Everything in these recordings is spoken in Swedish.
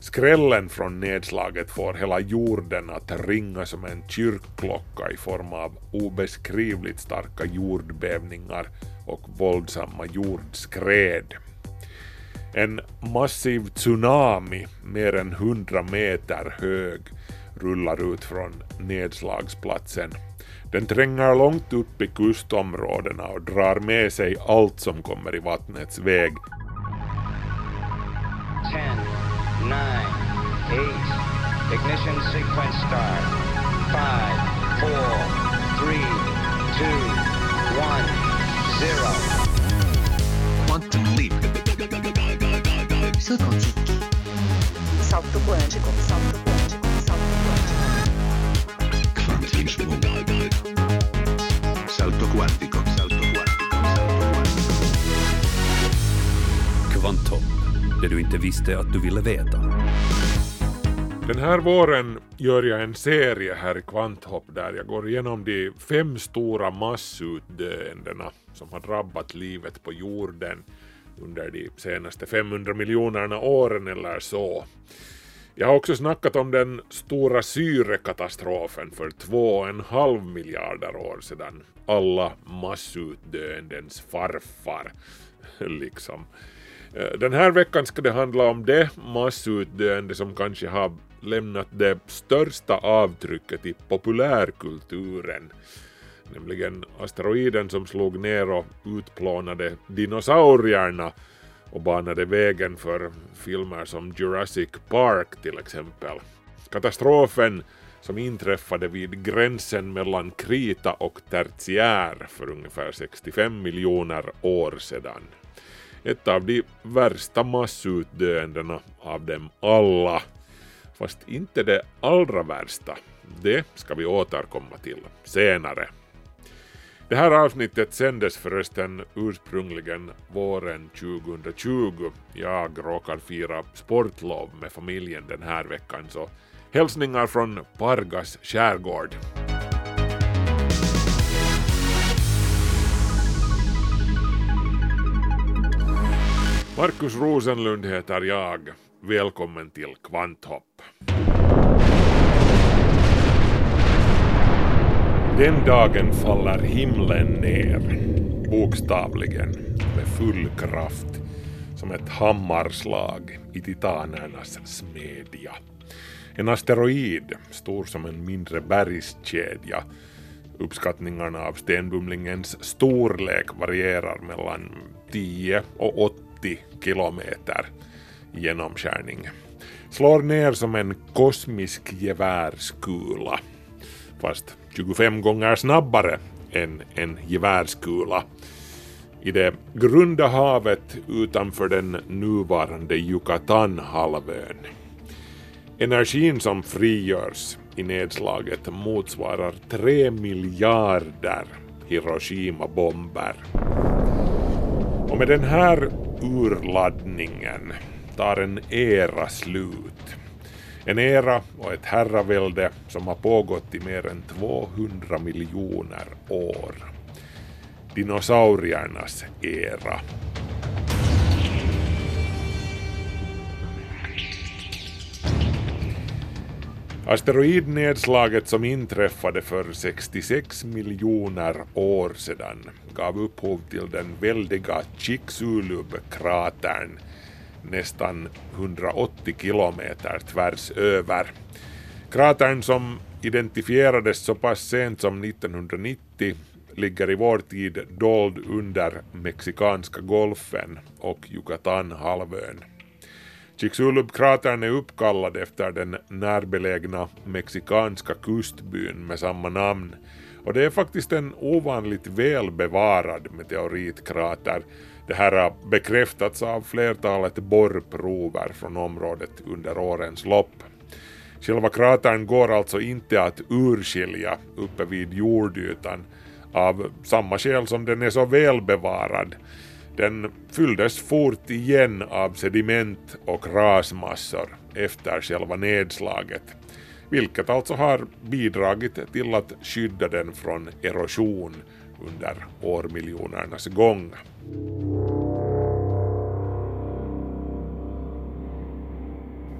Skrällen från nedslaget får hela jorden att ringa som en kyrkklocka i form av obeskrivligt starka jordbävningar och våldsamma jordskred. En massiv tsunami, mer än 100 meter hög, rullar ut från nedslagsplatsen. Den tränger långt upp i kustområdena och drar med sig allt som kommer i vattnets väg. 10, nine, eight. Ignition sequence start. Five, four, three, two, one, zero. Quantum leap. Salto quantico. Salto quantico. Salto quantico. Salto quantico. Salto quantico. Salto quantico. Quantum. Det du inte visste att du ville veta. Den här våren gör jag en serie här i Kvanthopp där jag går igenom de fem stora massutdöendena som har drabbat livet på jorden under de senaste 500 miljonerna åren eller så. Jag har också snackat om den stora syrekatastrofen för två och en halv miljarder år sedan. Alla massutdöendens farfar, liksom. Eh, den här veckan ska det handla om det massutdöende som kanske har lämnat det största avtrycket i populärkulturen, nämligen asteroiden som slog ner och utplånade dinosaurierna och banade vägen för filmer som Jurassic Park till exempel. Katastrofen som inträffade vid gränsen mellan krita och tertiär för ungefär 65 miljoner år sedan. Ett av de värsta massutdöendena av dem alla. Fast inte det allra värsta. Det ska vi återkomma till senare. Det här avsnittet sändes förresten ursprungligen våren 2020. Jag råkar fira sportlov med familjen den här veckan så hälsningar från Pargas skärgård. Markus Rosenlund heter jag. Välkommen till Kvanthopp. Den dagen faller himlen ner, bokstavligen, med full kraft, som ett hammarslag i titanernas smedja. En asteroid, stor som en mindre bergskedja. Uppskattningarna av stenbumlingens storlek varierar mellan 10 och 80 kilometer genomskärning. Slår ner som en kosmisk gevärskula, fast 25 gånger snabbare än en gevärskula i det grunda havet utanför den nuvarande Yucatan-halvön. Energin som frigörs i nedslaget motsvarar 3 miljarder Hiroshima-bomber. Och med den här urladdningen tar en era slut. En era och ett herravälde som har pågått i mer än 200 miljoner år. Dinosauriernas era. Asteroidnedslaget som inträffade för 66 miljoner år sedan gav upphov till den väldiga Chicxulub-kratern nästan 180 kilometer tvärs över. Kratern som identifierades så pass sent som 1990 ligger i vår tid dold under Mexikanska golfen och Yucatanhalvön. Chicxulub-kratern är uppkallad efter den närbelägna mexikanska kustbyn med samma namn och det är faktiskt en ovanligt välbevarad meteoritkrater det här har bekräftats av flertalet borrprover från området under årens lopp. Själva kratern går alltså inte att urskilja uppe vid jordytan av samma skäl som den är så välbevarad. Den fylldes fort igen av sediment och rasmassor efter själva nedslaget, vilket alltså har bidragit till att skydda den från erosion under årmiljonernas gång.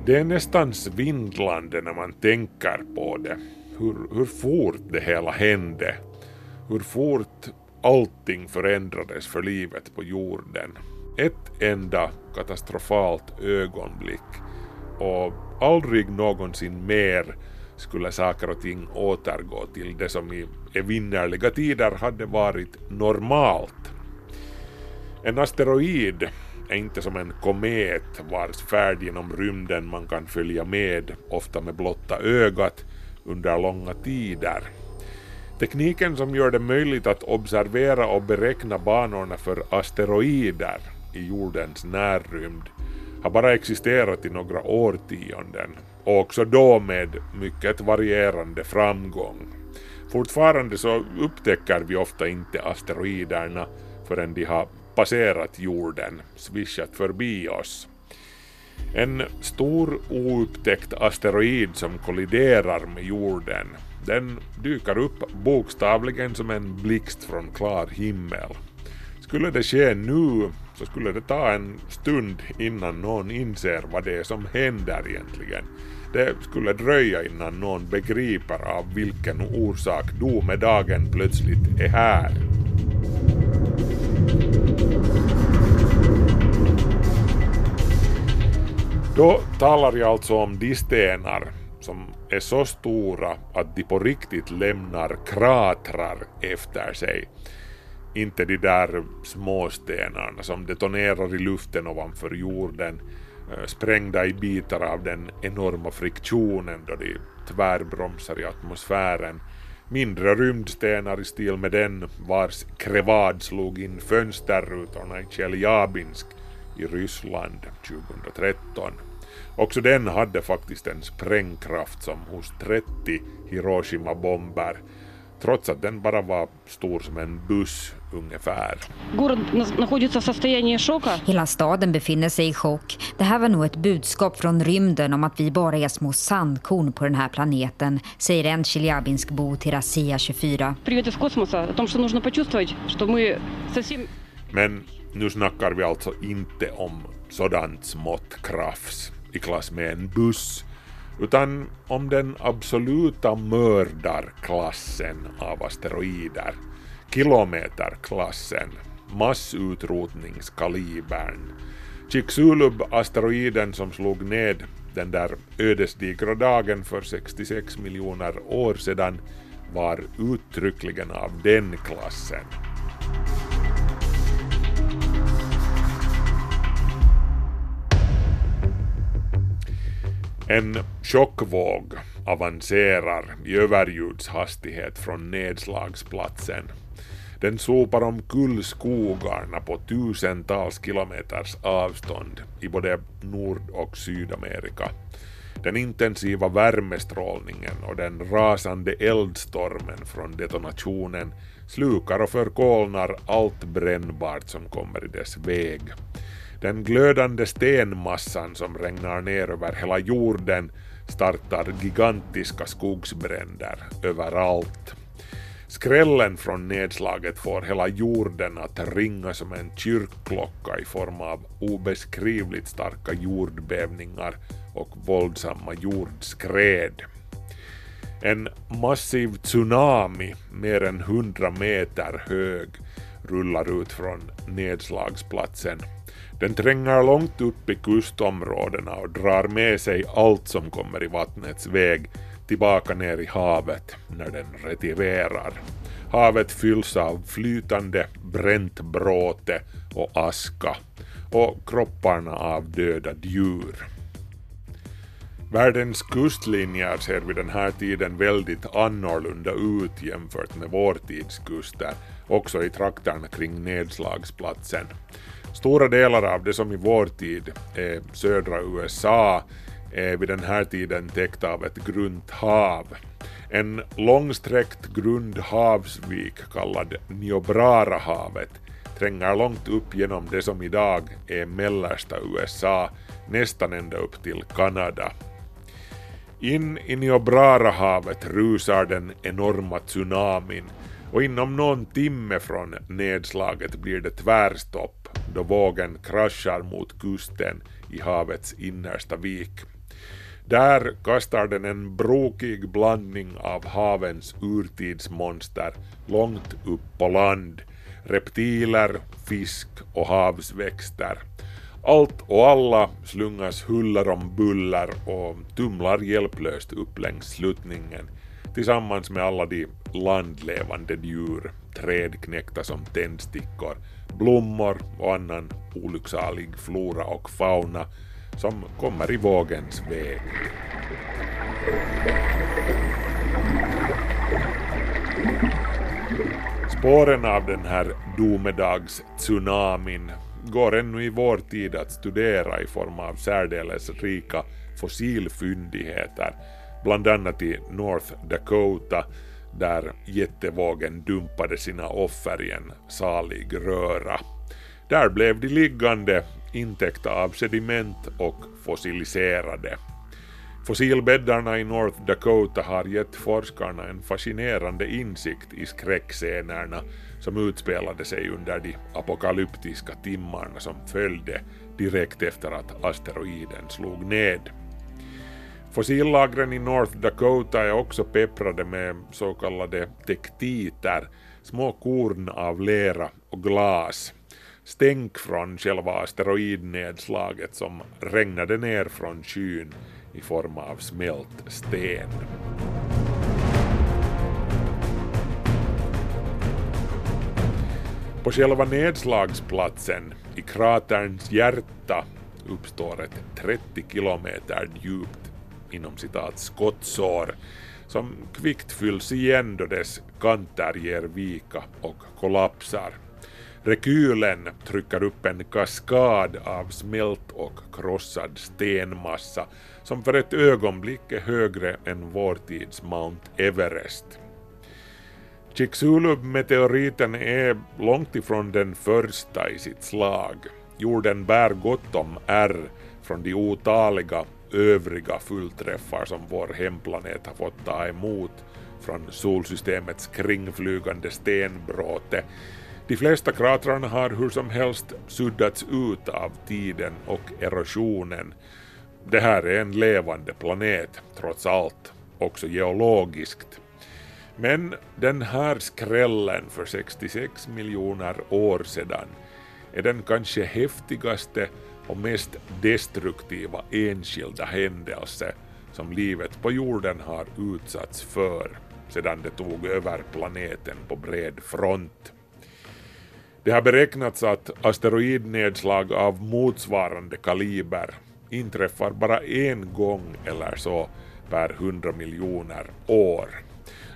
Det är nästan svindlande när man tänker på det. Hur, hur fort det hela hände. Hur fort allting förändrades för livet på jorden. Ett enda katastrofalt ögonblick och aldrig någonsin mer skulle saker och ting återgå till det som i evinnerliga tider hade varit normalt. En asteroid är inte som en komet vars färd genom rymden man kan följa med, ofta med blotta ögat, under långa tider. Tekniken som gör det möjligt att observera och beräkna banorna för asteroider i jordens närrymd har bara existerat i några årtionden och också då med mycket varierande framgång. Fortfarande så upptäcker vi ofta inte asteroiderna förrän de har passerat jorden, svischat förbi oss. En stor oupptäckt asteroid som kolliderar med jorden, den dyker upp bokstavligen som en blixt från klar himmel. Skulle det ske nu så skulle det ta en stund innan någon inser vad det är som händer egentligen. Det skulle dröja innan någon begriper av vilken orsak domedagen plötsligt är här. Då talar jag alltså om de stenar som är så stora att de på riktigt lämnar kratrar efter sig. Inte de där småstenarna som detonerar i luften ovanför jorden, eh, sprängda i bitar av den enorma friktionen då de tvärbromsar i atmosfären. Mindre rymdstenar i stil med den vars krevad slog in fönsterrutorna i Tjeljabinsk i Ryssland 2013. Också den hade faktiskt en sprängkraft som hos 30 Hiroshima-bomber trots att den bara var stor som en buss ungefär. Hela staden befinner sig i chock. Det här var nog ett budskap från rymden om att vi bara är små sandkorn på den här planeten, säger en Tjeljabinsk-bo till Razia 24. Men nu snackar vi alltså inte om sådant smått krafs i klass med en buss, utan om den absoluta mördarklassen av asteroider, kilometerklassen, massutrotningskalibern. Chicxulub-asteroiden som slog ned den där ödesdigra dagen för 66 miljoner år sedan var uttryckligen av den klassen. En chockvåg avancerar i överljudshastighet från nedslagsplatsen. Den sopar omkull skogarna på tusentals kilometers avstånd i både Nord och Sydamerika. Den intensiva värmestrålningen och den rasande eldstormen från detonationen slukar och förkolnar allt brännbart som kommer i dess väg. Den glödande stenmassan som regnar ner över hela jorden startar gigantiska skogsbränder överallt. Skrällen från nedslaget får hela jorden att ringa som en kyrkklocka i form av obeskrivligt starka jordbävningar och våldsamma jordskred. En massiv tsunami, mer än 100 meter hög, rullar ut från nedslagsplatsen den tränger långt upp i kustområdena och drar med sig allt som kommer i vattnets väg tillbaka ner i havet när den retirerar. Havet fylls av flytande bränt bråte och aska och kropparna av döda djur. Världens kustlinjer ser vid den här tiden väldigt annorlunda ut jämfört med vår tids kuster, också i trakterna kring nedslagsplatsen. Stora delar av det som i vår tid är södra USA är vid den här tiden täckt av ett grunt hav. En långsträckt grund havsvik kallad Niobrara-havet tränger långt upp genom det som idag är mellersta USA, nästan ända upp till Kanada. In i Niobrara-havet rusar den enorma tsunamin och inom någon timme från nedslaget blir det tvärstopp då vågen kraschar mot kusten i havets innersta vik. Där kastar den en brokig blandning av havens urtidsmonster långt upp på land, reptiler, fisk och havsväxter. Allt och alla slungas huller om buller och tumlar hjälplöst upp längs sluttningen tillsammans med alla de landlevande djur, trädknäckta som tändstickor, blommor och annan olycksalig flora och fauna som kommer i vågens väg. Spåren av den här domedags-tsunamin går ännu i vår tid att studera i form av särdeles rika fossilfyndigheter, bland annat i North Dakota där jättevågen dumpade sina offer i en salig röra. Där blev de liggande intäckta av sediment och fossiliserade. Fossilbäddarna i North Dakota har gett forskarna en fascinerande insikt i skräckscenerna som utspelade sig under de apokalyptiska timmarna som följde direkt efter att asteroiden slog ned. Fossillagren i North Dakota är också pepprade med så kallade tektiter, små korn av lera och glas stänk från själva asteroidnedslaget som regnade ner från skyn i form av smält sten. På själva nedslagsplatsen, i kraterns hjärta, uppstår ett 30 kilometer djupt inom citat skottsår som kvickt fylls igen då dess kanter ger vika och kollapsar. Rekylen trycker upp en kaskad av smält och krossad stenmassa som för ett ögonblick är högre än vår tids Mount Everest. Chicxulub-meteoriten är långt ifrån den första i sitt slag. Jorden bär gott om ärr från de otaliga övriga fullträffar som vår hemplanet har fått ta emot från solsystemets kringflygande stenbråte de flesta kratrarna har hur som helst suddats ut av tiden och erosionen. Det här är en levande planet, trots allt, också geologiskt. Men den här skrällen för 66 miljoner år sedan är den kanske häftigaste och mest destruktiva enskilda händelse som livet på jorden har utsatts för sedan det tog över planeten på bred front. Det har beräknats att asteroidnedslag av motsvarande kaliber inträffar bara en gång eller så per 100 miljoner år.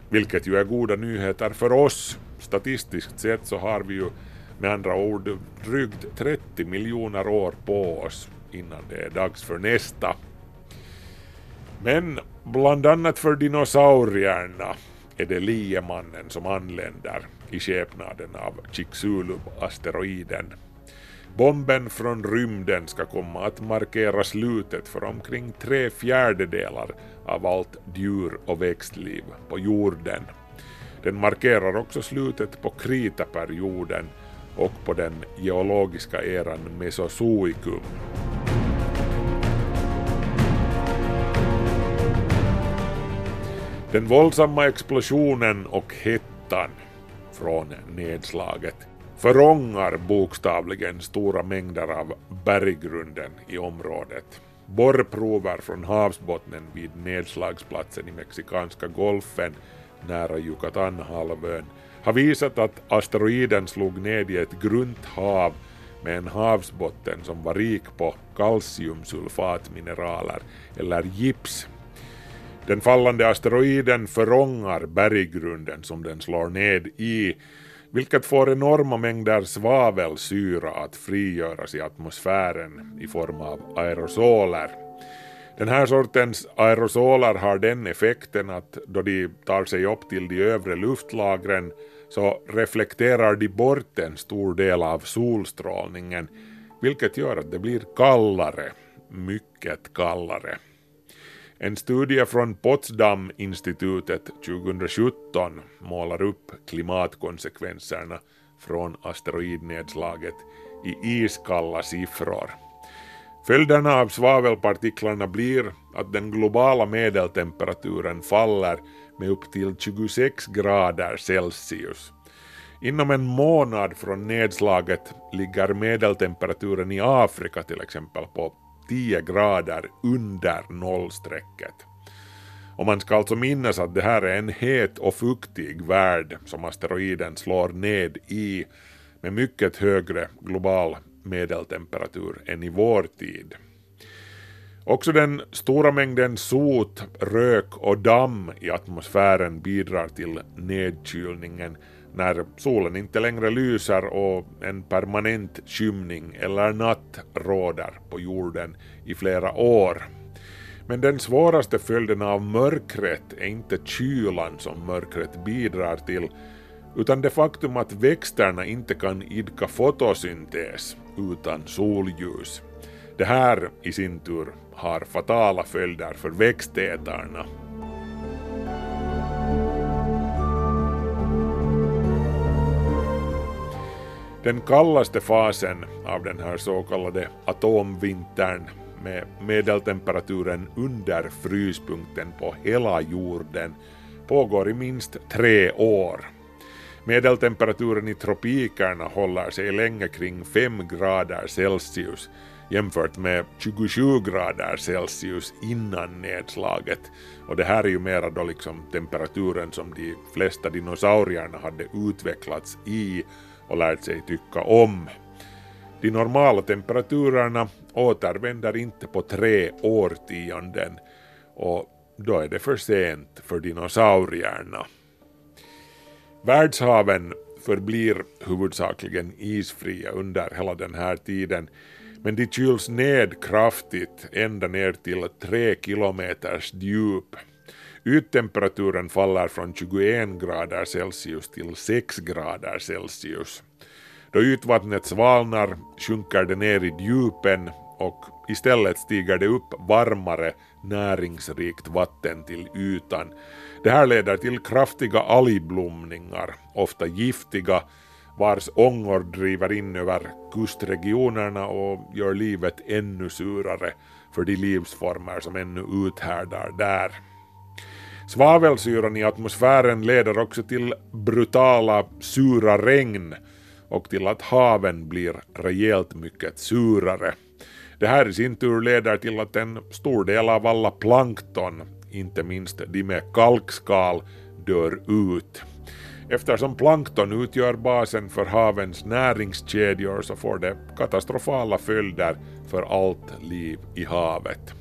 Vilket ju är goda nyheter för oss. Statistiskt sett så har vi ju med andra ord drygt 30 miljoner år på oss innan det är dags för nästa. Men bland annat för dinosaurierna är det liemannen som anländer i skepnaden av Chicxulub-asteroiden. Bomben från rymden ska komma att markera slutet för omkring tre fjärdedelar av allt djur och växtliv på jorden. Den markerar också slutet på kritaperioden och på den geologiska eran Mesozoikum. Den våldsamma explosionen och hettan från nedslaget förångar bokstavligen stora mängder av berggrunden i området. Borrprover från havsbottnen vid nedslagsplatsen i Mexikanska golfen nära Yucatanhalvön har visat att asteroiden slog ned i ett grunt hav med en havsbotten som var rik på kalciumsulfatmineraler eller gips den fallande asteroiden förångar berggrunden som den slår ned i, vilket får enorma mängder svavelsyra att frigöras i atmosfären i form av aerosoler. Den här sortens aerosoler har den effekten att då de tar sig upp till de övre luftlagren så reflekterar de bort en stor del av solstrålningen, vilket gör att det blir kallare, mycket kallare. En studie från Potsdam-institutet 2017 målar upp klimatkonsekvenserna från asteroidnedslaget i iskalla siffror. Följderna av svavelpartiklarna blir att den globala medeltemperaturen faller med upp till 26 grader Celsius. Inom en månad från nedslaget ligger medeltemperaturen i Afrika till exempel på 10 grader under nollstrecket. Och man ska alltså minnas att det här är en het och fuktig värld som asteroiden slår ned i med mycket högre global medeltemperatur än i vår tid. Också den stora mängden sot, rök och damm i atmosfären bidrar till nedkylningen när solen inte längre lyser och en permanent skymning eller natt råder på jorden i flera år. Men den svåraste följden av mörkret är inte kylan som mörkret bidrar till, utan det faktum att växterna inte kan idka fotosyntes utan solljus. Det här i sin tur har fatala följder för växtätarna. Den kallaste fasen av den här så kallade atomvintern med medeltemperaturen under fryspunkten på hela jorden pågår i minst tre år. Medeltemperaturen i tropikerna håller sig länge kring 5 grader Celsius jämfört med 27 grader Celsius innan nedslaget. Och det här är ju mera då liksom temperaturen som de flesta dinosaurierna hade utvecklats i och lärt sig tycka om. De normala temperaturerna återvänder inte på tre årtionden och då är det för sent för dinosaurierna. Världshaven förblir huvudsakligen isfria under hela den här tiden men de kyls ned kraftigt ända ner till 3 kilometers djup. Yttemperaturen faller från 21 grader Celsius till 6 grader Celsius. Då ytvattnet svalnar sjunker det ner i djupen och istället stiger det upp varmare näringsrikt vatten till ytan. Det här leder till kraftiga algblomningar, ofta giftiga, vars ångor driver in över kustregionerna och gör livet ännu surare för de livsformer som ännu uthärdar där. Svavelsyran i atmosfären leder också till brutala sura regn och till att haven blir rejält mycket surare. Det här i sin tur leder till att en stor del av alla plankton, inte minst de med kalkskal, dör ut. Eftersom plankton utgör basen för havens näringskedjor så får det katastrofala följder för allt liv i havet.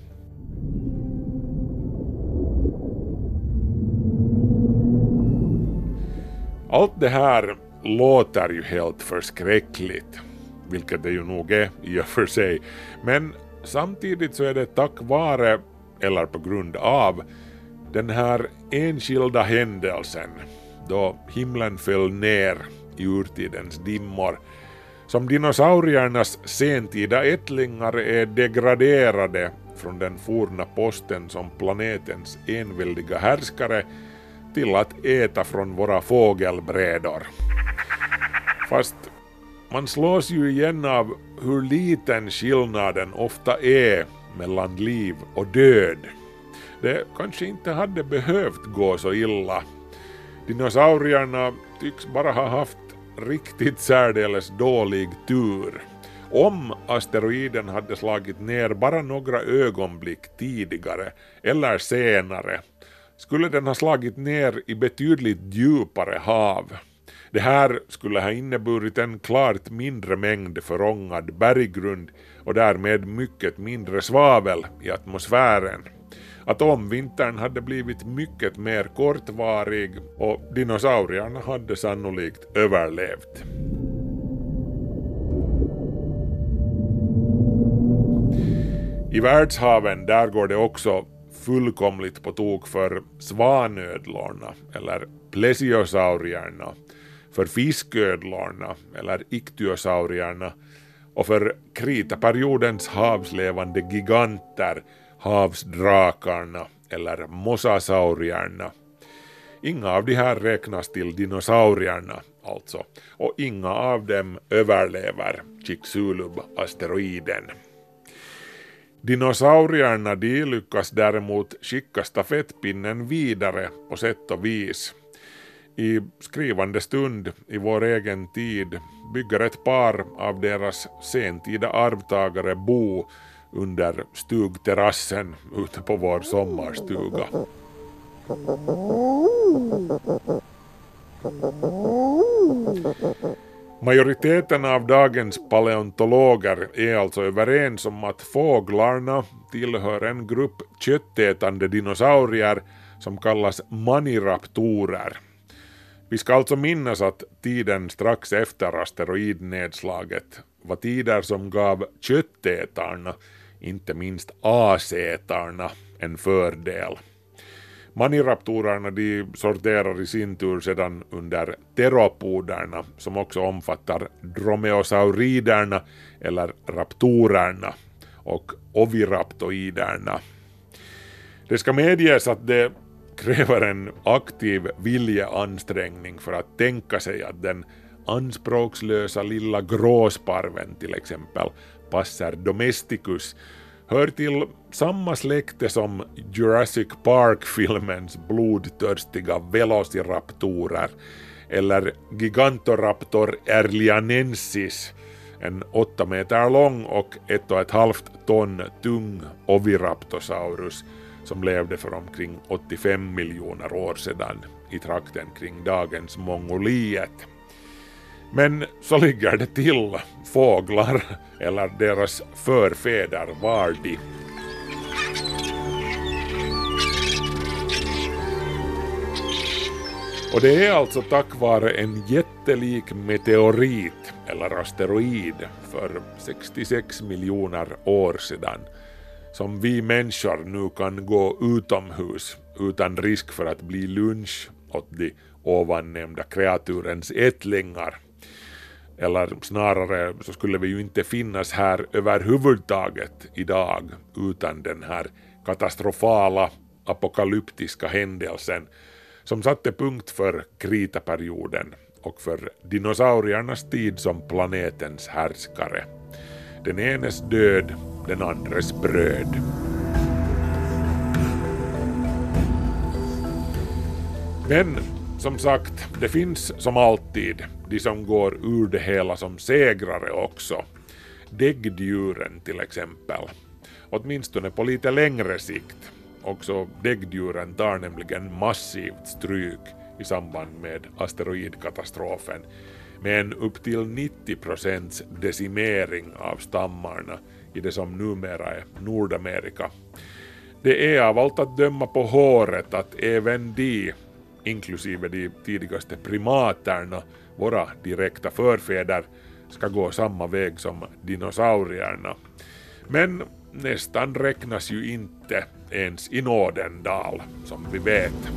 Allt det här låter ju helt förskräckligt, vilket det ju nog är i och för sig, men samtidigt så är det tack vare, eller på grund av, den här enskilda händelsen då himlen föll ner i urtidens dimmor som dinosauriernas sentida ättlingar är degraderade från den forna posten som planetens enväldiga härskare till att äta från våra fågelbrädor. Fast man slås ju igen av hur liten skillnaden ofta är mellan liv och död. Det kanske inte hade behövt gå så illa. Dinosaurierna tycks bara ha haft riktigt särdeles dålig tur. Om asteroiden hade slagit ner bara några ögonblick tidigare eller senare skulle den ha slagit ner i betydligt djupare hav. Det här skulle ha inneburit en klart mindre mängd förångad berggrund och därmed mycket mindre svavel i atmosfären. Atomvintern hade blivit mycket mer kortvarig och dinosaurierna hade sannolikt överlevt. I världshaven där går det också fullkomligt på tok för svanödlorna eller plesiosaurierna, för fisködlorna eller iktyosaurierna och för kritaperiodens havslevande giganter, havsdrakarna eller mosasaurierna. Inga av de här räknas till dinosaurierna alltså, och inga av dem överlever Chicxulub-asteroiden. Dinosaurierna de lyckas däremot skicka stafettpinnen vidare på sätt och vis. I skrivande stund i vår egen tid bygger ett par av deras sentida arvtagare bo under stugterrassen ute på vår sommarstuga. Majoriteten av dagens paleontologer är alltså överens om att fåglarna tillhör en grupp köttätande dinosaurier som kallas maniraptorer. Vi ska alltså minnas att tiden strax efter asteroidnedslaget var tider som gav köttätarna, inte minst asätarna, en fördel. Maniraptorerna de sorterar i sin tur sedan under teropoderna som också omfattar dromeosauriderna eller raptorerna och oviraptoiderna. Det ska medges att det kräver en aktiv viljeansträngning för att tänka sig att den anspråkslösa lilla gråsparven till exempel Passer domesticus hör till samma släkte som Jurassic Park-filmens blodtörstiga velociraptorer eller Gigantoraptor erlianensis, en åtta meter lång och ett och ett halvt ton tung oviraptosaurus som levde för omkring 85 miljoner år sedan i trakten kring dagens Mongoliet. Men så ligger det till fåglar, eller deras förfäder var de. Och det är alltså tack vare en jättelik meteorit, eller asteroid, för 66 miljoner år sedan som vi människor nu kan gå utomhus utan risk för att bli lunch åt de ovannämnda kreaturens ättlingar eller snarare så skulle vi ju inte finnas här överhuvudtaget idag utan den här katastrofala apokalyptiska händelsen som satte punkt för kritaperioden och för dinosauriernas tid som planetens härskare. Den enes död, den andres bröd. Men som sagt, det finns som alltid de som går ur det hela som segrare också. Däggdjuren till exempel. Åtminstone på lite längre sikt. Också däggdjuren tar nämligen massivt stryk i samband med asteroidkatastrofen med en upp till 90 procents decimering av stammarna i det som numera är Nordamerika. Det är av allt att döma på håret att även de, inklusive de tidigaste primaterna, våra direkta förfäder ska gå samma väg som dinosaurierna. Men nästan räknas ju inte ens i Nådendal, som vi vet.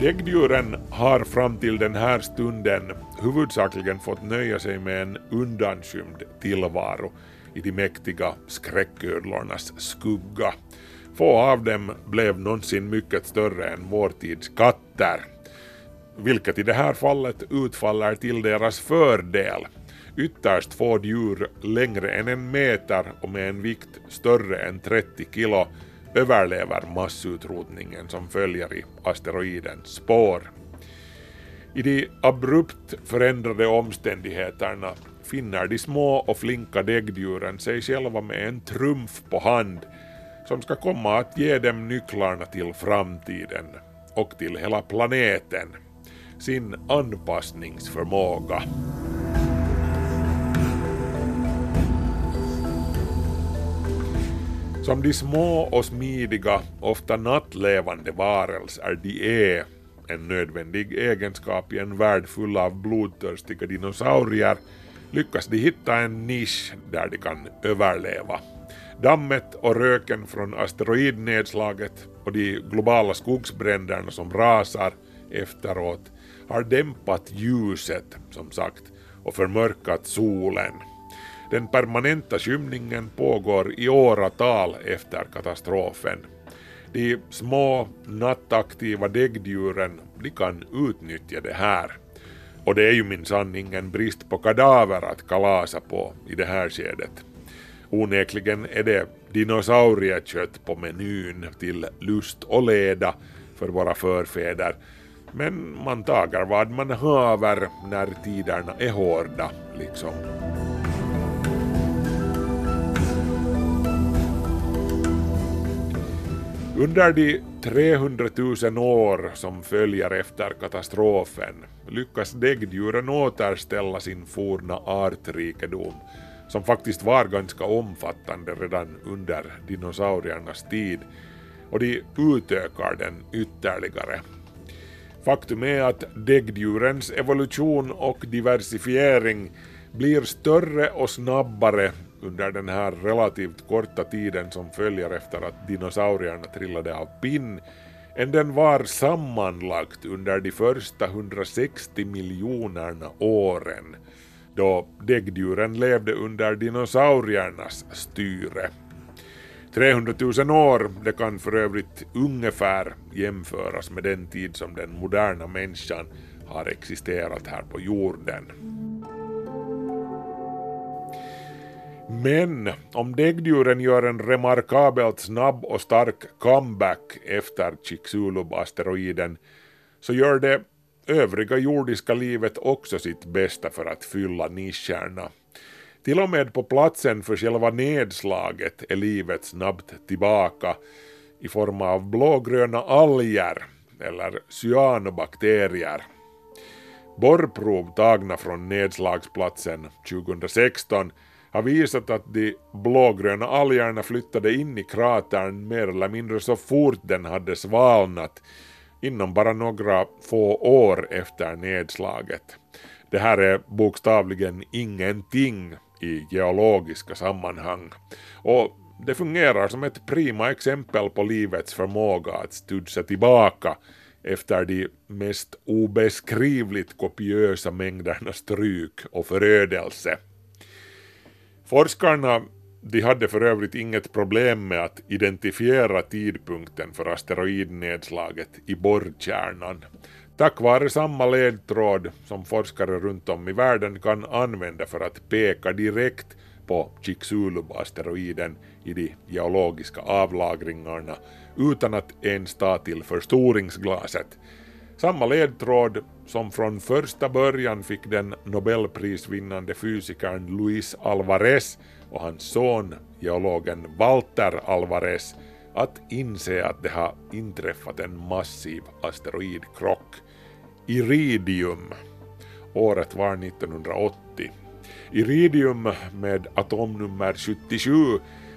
Däggdjuren har fram till den här stunden huvudsakligen fått nöja sig med en undanskymd tillvaro i de mäktiga skräcködlornas skugga. Få av dem blev någonsin mycket större än vår tids katter, vilket i det här fallet utfaller till deras fördel. Ytterst få djur längre än en meter och med en vikt större än 30 kilo överlever massutrotningen som följer i asteroidens spår. I de abrupt förändrade omständigheterna finner de små och flinka däggdjuren sig själva med en trumf på hand som ska komma att ge dem nycklarna till framtiden och till hela planeten, sin anpassningsförmåga. Som de små och smidiga, ofta nattlevande varelser de är, en nödvändig egenskap i en värld full av blodtörstiga dinosaurier, lyckas de hitta en nisch där de kan överleva. Dammet och röken från asteroidnedslaget och de globala skogsbränderna som rasar efteråt har dämpat ljuset, som sagt, och förmörkat solen. Den permanenta skymningen pågår i åratal efter katastrofen. De små nattaktiva däggdjuren de kan utnyttja det här. Och det är ju minsann ingen brist på kadaver att kalasa på i det här skedet. Onekligen är det dinosauriekött på menyn till lust och leda för våra förfäder, men man tagar vad man haver när tiderna är hårda, liksom. Under de 300 000 år som följer efter katastrofen lyckas däggdjuren återställa sin forna artrikedom, som faktiskt var ganska omfattande redan under dinosauriernas tid, och de utökar den ytterligare. Faktum är att däggdjurens evolution och diversifiering blir större och snabbare under den här relativt korta tiden som följer efter att dinosaurierna trillade av pinn än den var sammanlagt under de första 160 miljonerna åren då däggdjuren levde under dinosauriernas styre. 300 000 år, det kan för övrigt ungefär jämföras med den tid som den moderna människan har existerat här på jorden. Men om däggdjuren gör en remarkabelt snabb och stark comeback efter Chicxulub-asteroiden så gör det övriga jordiska livet också sitt bästa för att fylla nischerna. Till och med på platsen för själva nedslaget är livet snabbt tillbaka i form av blågröna alger eller cyanobakterier. Borrprov tagna från nedslagsplatsen 2016 har visat att de blågröna algerna flyttade in i kratern mer eller mindre så fort den hade svalnat inom bara några få år efter nedslaget. Det här är bokstavligen ingenting i geologiska sammanhang och det fungerar som ett prima exempel på livets förmåga att studsa tillbaka efter de mest obeskrivligt kopiösa mängderna stryk och förödelse. Forskarna de hade för övrigt inget problem med att identifiera tidpunkten för asteroidnedslaget i borrkärnan. Tack vare samma ledtråd som forskare runt om i världen kan använda för att peka direkt på Chicxulub-asteroiden i de geologiska avlagringarna utan att ens ta till förstoringsglaset. Samma ledtråd som från första början fick den nobelprisvinnande fysikern Luis Alvarez och hans son, geologen Walter Alvarez, att inse att det har inträffat en massiv asteroidkrock. Iridium. Året var 1980. Iridium med atomnummer 77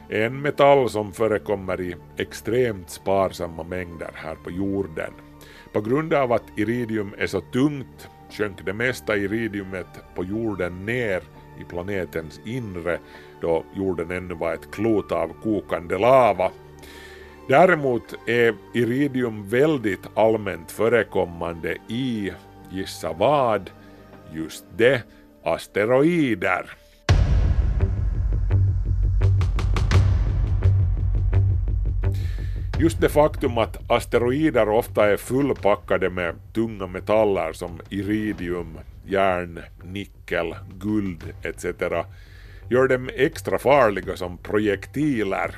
är en metall som förekommer i extremt sparsamma mängder här på jorden. På grund av att iridium är så tungt sjönk det mesta iridiumet på jorden ner i planetens inre då jorden ännu var ett klot av kokande lava. Däremot är iridium väldigt allmänt förekommande i, gissa vad, just det, asteroider. Just det faktum att asteroider ofta är fullpackade med tunga metaller som iridium, järn, nickel, guld etc. gör dem extra farliga som projektiler.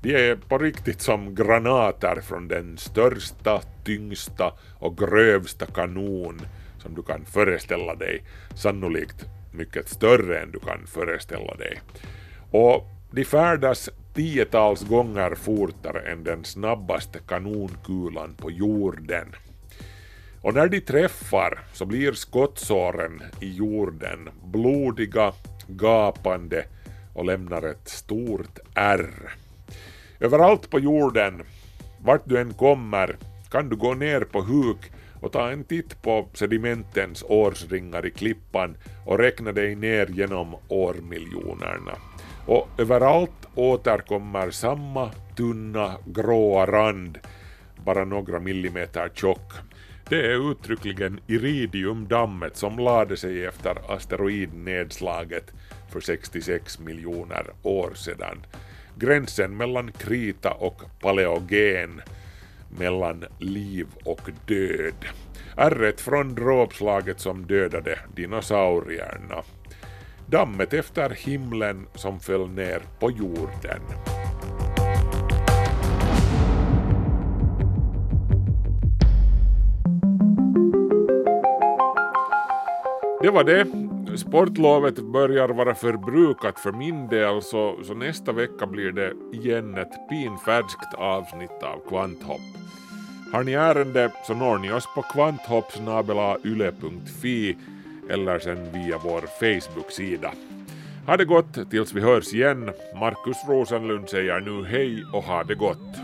De är på riktigt som granater från den största, tyngsta och grövsta kanon som du kan föreställa dig, sannolikt mycket större än du kan föreställa dig. Och de färdas tiotals gånger fortare än den snabbaste kanonkulan på jorden. Och när de träffar så blir skottsåren i jorden blodiga, gapande och lämnar ett stort ärr. Överallt på jorden, vart du än kommer, kan du gå ner på huk och ta en titt på sedimentens årsringar i klippan och räkna dig ner genom årmiljonerna. Och överallt återkommer samma tunna gråa rand, bara några millimeter tjock. Det är uttryckligen iridiumdammet som lade sig efter asteroidnedslaget för 66 miljoner år sedan. Gränsen mellan krita och paleogen, mellan liv och död. ärret från dråpslaget som dödade dinosaurierna. Dammet efter himlen som föll ner på jorden. Det var det. Sportlovet börjar vara förbrukat för min del så, så nästa vecka blir det igen ett pinfärskt avsnitt av Kvanthopp. Har ni ärende så når ni oss på kvanthoppsnabelayle.fi eller sen via vår Facebook-sida. Ha det gott tills vi hörs igen. Markus Rosenlund säger nu hej och ha det gott.